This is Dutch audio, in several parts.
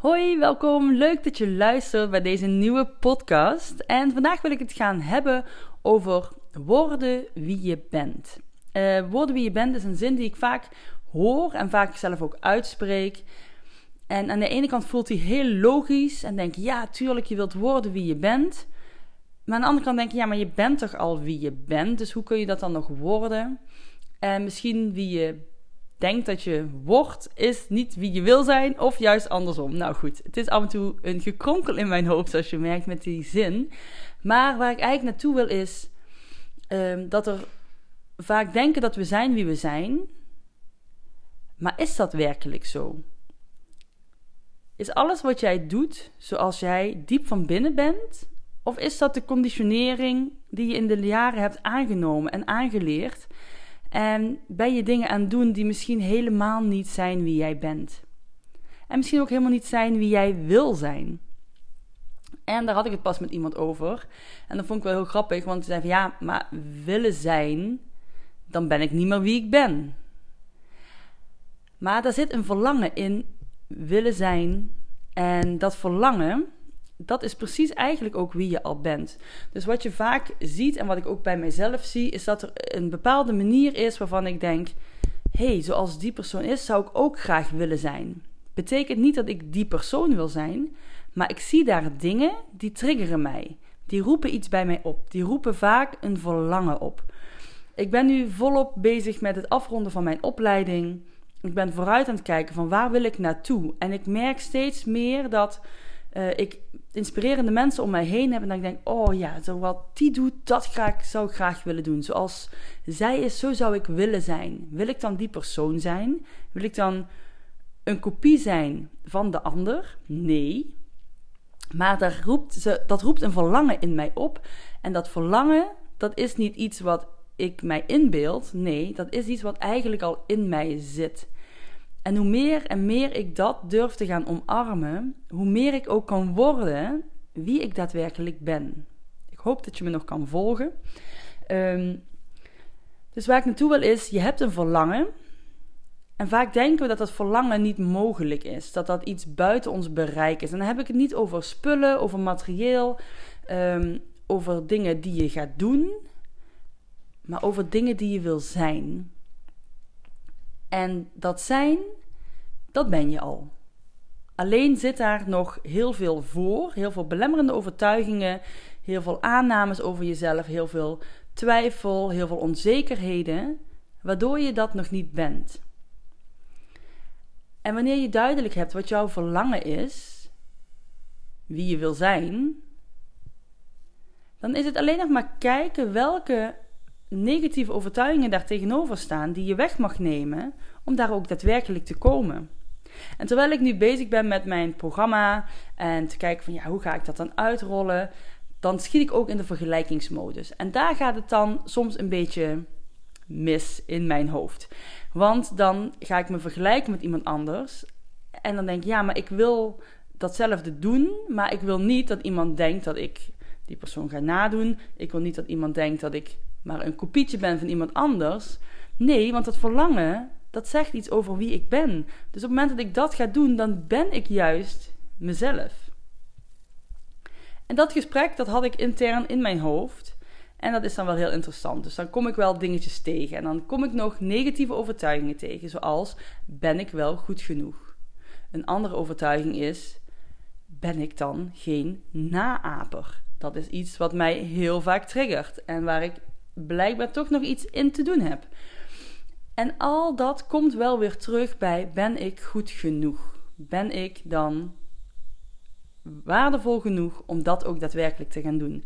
Hoi, welkom. Leuk dat je luistert bij deze nieuwe podcast. En vandaag wil ik het gaan hebben over worden wie je bent. Uh, worden wie je bent is een zin die ik vaak hoor en vaak zelf ook uitspreek. En aan de ene kant voelt hij heel logisch en denk ja, tuurlijk, je wilt worden wie je bent. Maar aan de andere kant denk je, ja, maar je bent toch al wie je bent, dus hoe kun je dat dan nog worden? En misschien wie je denkt dat je wordt, is niet wie je wil zijn, of juist andersom. Nou goed, het is af en toe een gekronkel in mijn hoofd, zoals je merkt met die zin. Maar waar ik eigenlijk naartoe wil is um, dat er vaak denken dat we zijn wie we zijn. Maar is dat werkelijk zo? Is alles wat jij doet zoals jij diep van binnen bent? Of is dat de conditionering die je in de jaren hebt aangenomen en aangeleerd? En ben je dingen aan het doen die misschien helemaal niet zijn wie jij bent? En misschien ook helemaal niet zijn wie jij wil zijn. En daar had ik het pas met iemand over. En dat vond ik wel heel grappig, want ze zei van ja, maar willen zijn, dan ben ik niet meer wie ik ben. Maar daar zit een verlangen in willen zijn. En dat verlangen, dat is precies eigenlijk ook wie je al bent. Dus wat je vaak ziet en wat ik ook bij mijzelf zie, is dat er een bepaalde manier is waarvan ik denk: hé, hey, zoals die persoon is, zou ik ook graag willen zijn. Betekent niet dat ik die persoon wil zijn, maar ik zie daar dingen die triggeren mij. Die roepen iets bij mij op. Die roepen vaak een verlangen op. Ik ben nu volop bezig met het afronden van mijn opleiding. Ik ben vooruit aan het kijken van waar wil ik naartoe. En ik merk steeds meer dat uh, ik inspirerende mensen om mij heen heb. En dat ik denk, oh ja, zo wat die doet, dat zou ik graag willen doen. Zoals zij is, zo zou ik willen zijn. Wil ik dan die persoon zijn? Wil ik dan een kopie zijn van de ander? Nee. Maar dat roept, ze, dat roept een verlangen in mij op. En dat verlangen, dat is niet iets wat ik mij inbeeld. Nee, dat is iets wat eigenlijk al in mij zit. En hoe meer en meer ik dat durf te gaan omarmen, hoe meer ik ook kan worden wie ik daadwerkelijk ben. Ik hoop dat je me nog kan volgen. Ehm, dus waar ik naartoe wil is, je hebt een verlangen. En vaak denken we dat dat verlangen niet mogelijk is. Dat dat iets buiten ons bereik is. En dan heb ik het niet over spullen, over materieel, ehm, over dingen die je gaat doen. Maar over dingen die je wil zijn. En dat zijn, dat ben je al. Alleen zit daar nog heel veel voor, heel veel belemmerende overtuigingen, heel veel aannames over jezelf, heel veel twijfel, heel veel onzekerheden, waardoor je dat nog niet bent. En wanneer je duidelijk hebt wat jouw verlangen is, wie je wil zijn, dan is het alleen nog maar kijken welke negatieve overtuigingen daar tegenover staan die je weg mag nemen om daar ook daadwerkelijk te komen. En terwijl ik nu bezig ben met mijn programma en te kijken van ja, hoe ga ik dat dan uitrollen, dan schiet ik ook in de vergelijkingsmodus. En daar gaat het dan soms een beetje mis in mijn hoofd. Want dan ga ik me vergelijken met iemand anders. En dan denk ik, ja, maar ik wil datzelfde doen, maar ik wil niet dat iemand denkt dat ik die persoon ga nadoen. Ik wil niet dat iemand denkt dat ik maar een kopietje ben van iemand anders. Nee, want dat verlangen, dat zegt iets over wie ik ben. Dus op het moment dat ik dat ga doen, dan ben ik juist mezelf. En dat gesprek, dat had ik intern in mijn hoofd. En dat is dan wel heel interessant. Dus dan kom ik wel dingetjes tegen. En dan kom ik nog negatieve overtuigingen tegen, zoals: ben ik wel goed genoeg? Een andere overtuiging is: ben ik dan geen naaper? Dat is iets wat mij heel vaak triggert en waar ik blijkbaar toch nog iets in te doen heb. En al dat komt wel weer terug bij: ben ik goed genoeg? Ben ik dan waardevol genoeg om dat ook daadwerkelijk te gaan doen?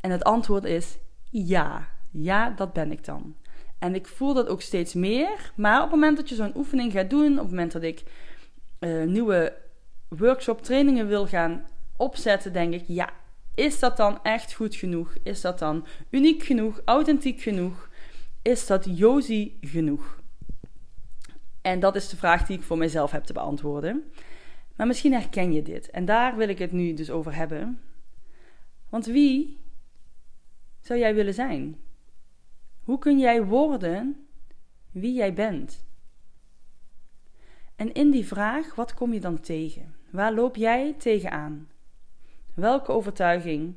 En het antwoord is ja. Ja, dat ben ik dan. En ik voel dat ook steeds meer. Maar op het moment dat je zo'n oefening gaat doen, op het moment dat ik uh, nieuwe workshop trainingen wil gaan opzetten, denk ik, ja, is dat dan echt goed genoeg? Is dat dan uniek genoeg, authentiek genoeg? Is dat Josie genoeg? En dat is de vraag die ik voor mezelf heb te beantwoorden. Maar misschien herken je dit. En daar wil ik het nu dus over hebben. Want wie zou jij willen zijn? Hoe kun jij worden wie jij bent? En in die vraag, wat kom je dan tegen? Waar loop jij tegenaan? Welke overtuiging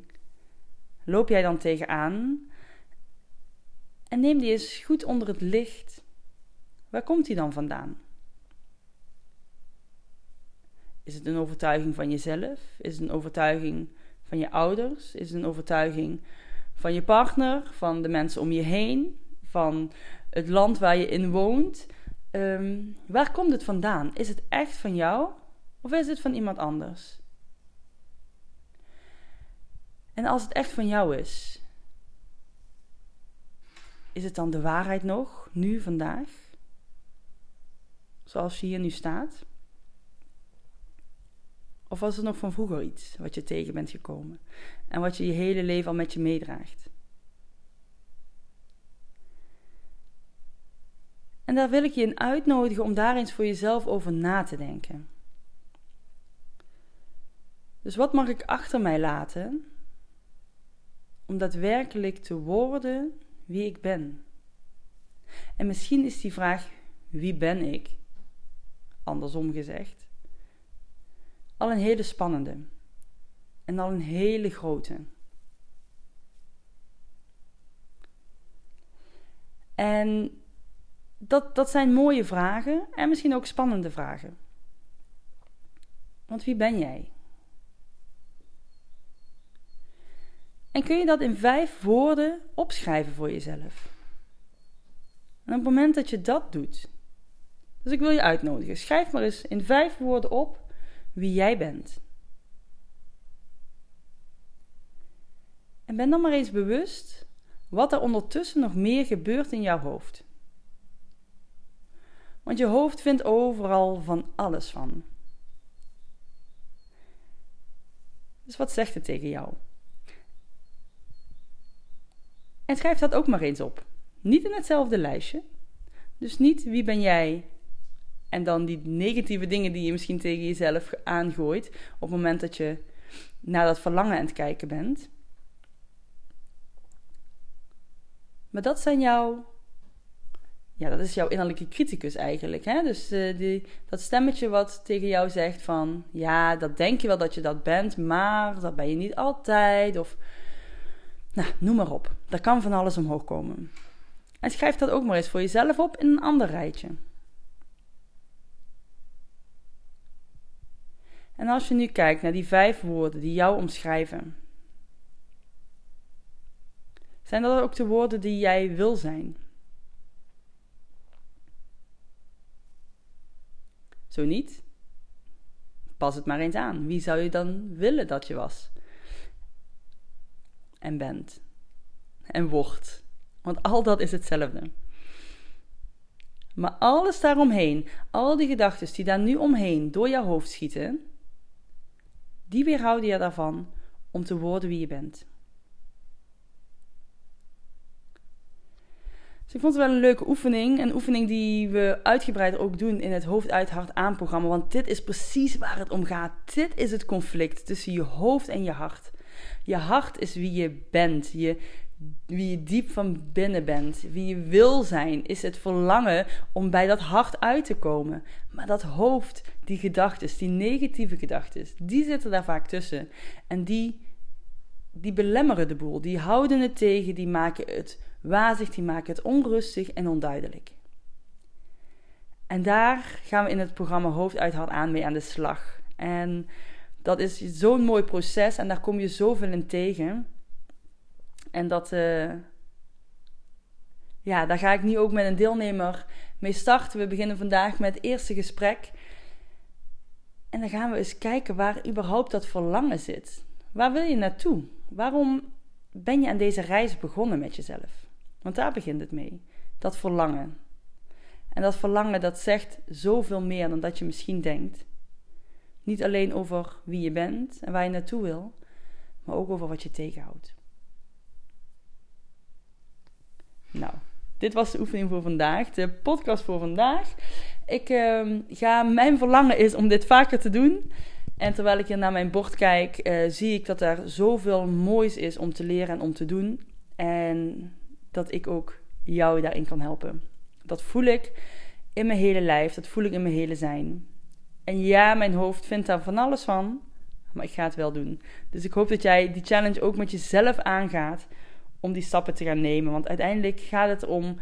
loop jij dan tegenaan? En neem die eens goed onder het licht. Waar komt die dan vandaan? Is het een overtuiging van jezelf? Is het een overtuiging van je ouders? Is het een overtuiging van je partner, van de mensen om je heen, van het land waar je in woont. Ehm, waar komt het vandaan? Is het echt van jou of is het van iemand anders? En als het echt van jou is, is het dan de waarheid nog, nu, vandaag? Zoals je hier nu staat? Of was het nog van vroeger iets wat je tegen bent gekomen en wat je je hele leven al met je meedraagt? En daar wil ik je in uitnodigen om daar eens voor jezelf over na te denken. Dus wat mag ik achter mij laten om daadwerkelijk te worden wie ik ben? En misschien is die vraag: wie ben ik? Andersom gezegd al een hele spannende. En al een hele grote. En dat, dat zijn mooie vragen en misschien ook spannende vragen. Want wie ben jij? En kun je dat in vijf woorden opschrijven voor jezelf? En op het moment dat je dat doet, dus ik wil je uitnodigen, schrijf maar eens in vijf woorden op wie jij bent. En ben dan maar eens bewust wat er ondertussen nog meer gebeurt in jouw hoofd. Want je hoofd vindt overal van alles van. Dus wat zegt het tegen jou? En schrijf dat ook maar eens op. Niet in hetzelfde lijstje. Dus niet wie ben jij en dan die negatieve dingen die je misschien tegen jezelf aangooit. op het moment dat je naar dat verlangen aan het kijken bent. Maar dat zijn jouw. Ja, dat is jouw innerlijke criticus eigenlijk. Hè? Dus uh, die, dat stemmetje wat tegen jou zegt van... Ja, dat denk je wel dat je dat bent, maar dat ben je niet altijd. Of, nou, noem maar op. Daar kan van alles omhoog komen. En schrijf dat ook maar eens voor jezelf op in een ander rijtje. En als je nu kijkt naar die vijf woorden die jou omschrijven, zijn dat ook de woorden die jij wil zijn? Zo niet? Pas het maar eens aan. Wie zou je dan willen dat je was? En bent. En wordt. Want al dat is hetzelfde. Maar alles daaromheen, al die gedachten die daar nu omheen door jouw hoofd schieten, die weerhouden je daarvan om te worden wie je bent. Dus ik vond het wel een leuke oefening. Een oefening die we uitgebreid ook doen in het hoofd uit hart aan programma. Want dit is precies waar het om gaat. Dit is het conflict tussen je hoofd en je hart. Je hart is wie je bent. Je, wie je diep van binnen bent, wie je wil zijn, is het verlangen om bij dat hart uit te komen. Maar dat hoofd, die gedachten, die negatieve gedachten, die zitten daar vaak tussen. En die, die belemmeren de boel, die houden het tegen, die maken het wazig, die maken het onrustig en onduidelijk. En daar gaan we in het programma Hoofd uit Hart aan mee aan de slag. En dat is zo'n mooi proces en daar kom je zoveel in tegen. En dat, uh, ja, daar ga ik nu ook met een deelnemer mee starten. We beginnen vandaag met het eerste gesprek. En dan gaan we eens kijken waar überhaupt dat verlangen zit. Waar wil je naartoe? Waarom ben je aan deze reis begonnen met jezelf? Want daar begint het mee. Dat verlangen. En dat verlangen dat zegt zoveel meer dan dat je misschien denkt. Niet alleen over wie je bent en waar je naartoe wil, maar ook over wat je tegenhoudt. Nou, dit was de oefening voor vandaag, de podcast voor vandaag. Ik uh, ga, mijn verlangen is om dit vaker te doen. En terwijl ik hier naar mijn bord kijk, uh, zie ik dat er zoveel moois is om te leren en om te doen. En dat ik ook jou daarin kan helpen. Dat voel ik in mijn hele lijf, dat voel ik in mijn hele zijn. En ja, mijn hoofd vindt daar van alles van, maar ik ga het wel doen. Dus ik hoop dat jij die challenge ook met jezelf aangaat om die stappen te gaan nemen. Want uiteindelijk gaat het om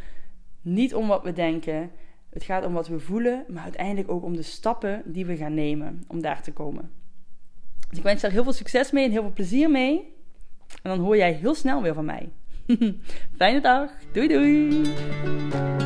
niet om wat we denken. Het gaat om wat we voelen, maar uiteindelijk ook om de stappen die we gaan nemen om daar te komen. Dus ik wens je er heel veel succes mee en heel veel plezier mee. En dan hoor jij heel snel weer van mij. Fijne dag. Doei doei.